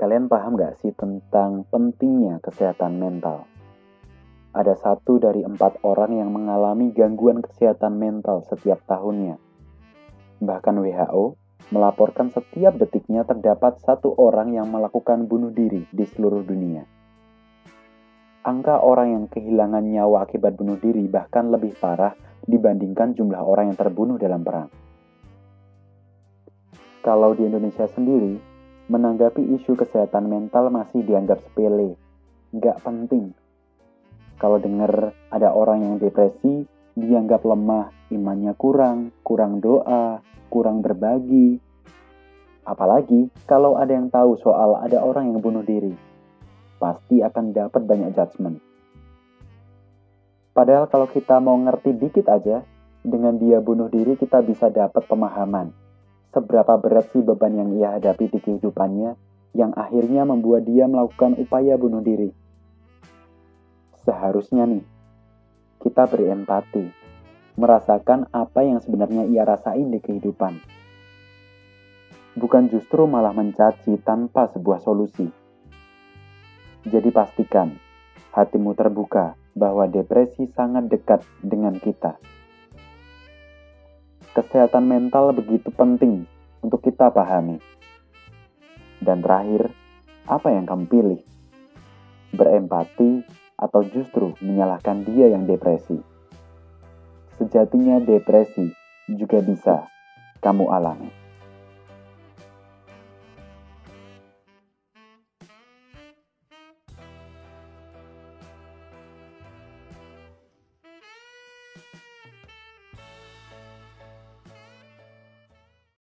Kalian paham gak sih tentang pentingnya kesehatan mental? Ada satu dari empat orang yang mengalami gangguan kesehatan mental setiap tahunnya. Bahkan WHO melaporkan setiap detiknya terdapat satu orang yang melakukan bunuh diri di seluruh dunia. Angka orang yang kehilangan nyawa akibat bunuh diri bahkan lebih parah dibandingkan jumlah orang yang terbunuh dalam perang. Kalau di Indonesia sendiri, menanggapi isu kesehatan mental masih dianggap sepele, nggak penting. Kalau dengar ada orang yang depresi, dianggap lemah, imannya kurang, kurang doa, kurang berbagi. Apalagi kalau ada yang tahu soal ada orang yang bunuh diri, pasti akan dapat banyak judgement. Padahal kalau kita mau ngerti dikit aja, dengan dia bunuh diri kita bisa dapat pemahaman seberapa berat sih beban yang ia hadapi di kehidupannya yang akhirnya membuat dia melakukan upaya bunuh diri. Seharusnya nih, kita berempati, merasakan apa yang sebenarnya ia rasain di kehidupan. Bukan justru malah mencaci tanpa sebuah solusi. Jadi pastikan hatimu terbuka bahwa depresi sangat dekat dengan kita kesehatan mental begitu penting untuk kita pahami. Dan terakhir, apa yang kamu pilih? Berempati atau justru menyalahkan dia yang depresi? Sejatinya depresi juga bisa kamu alami.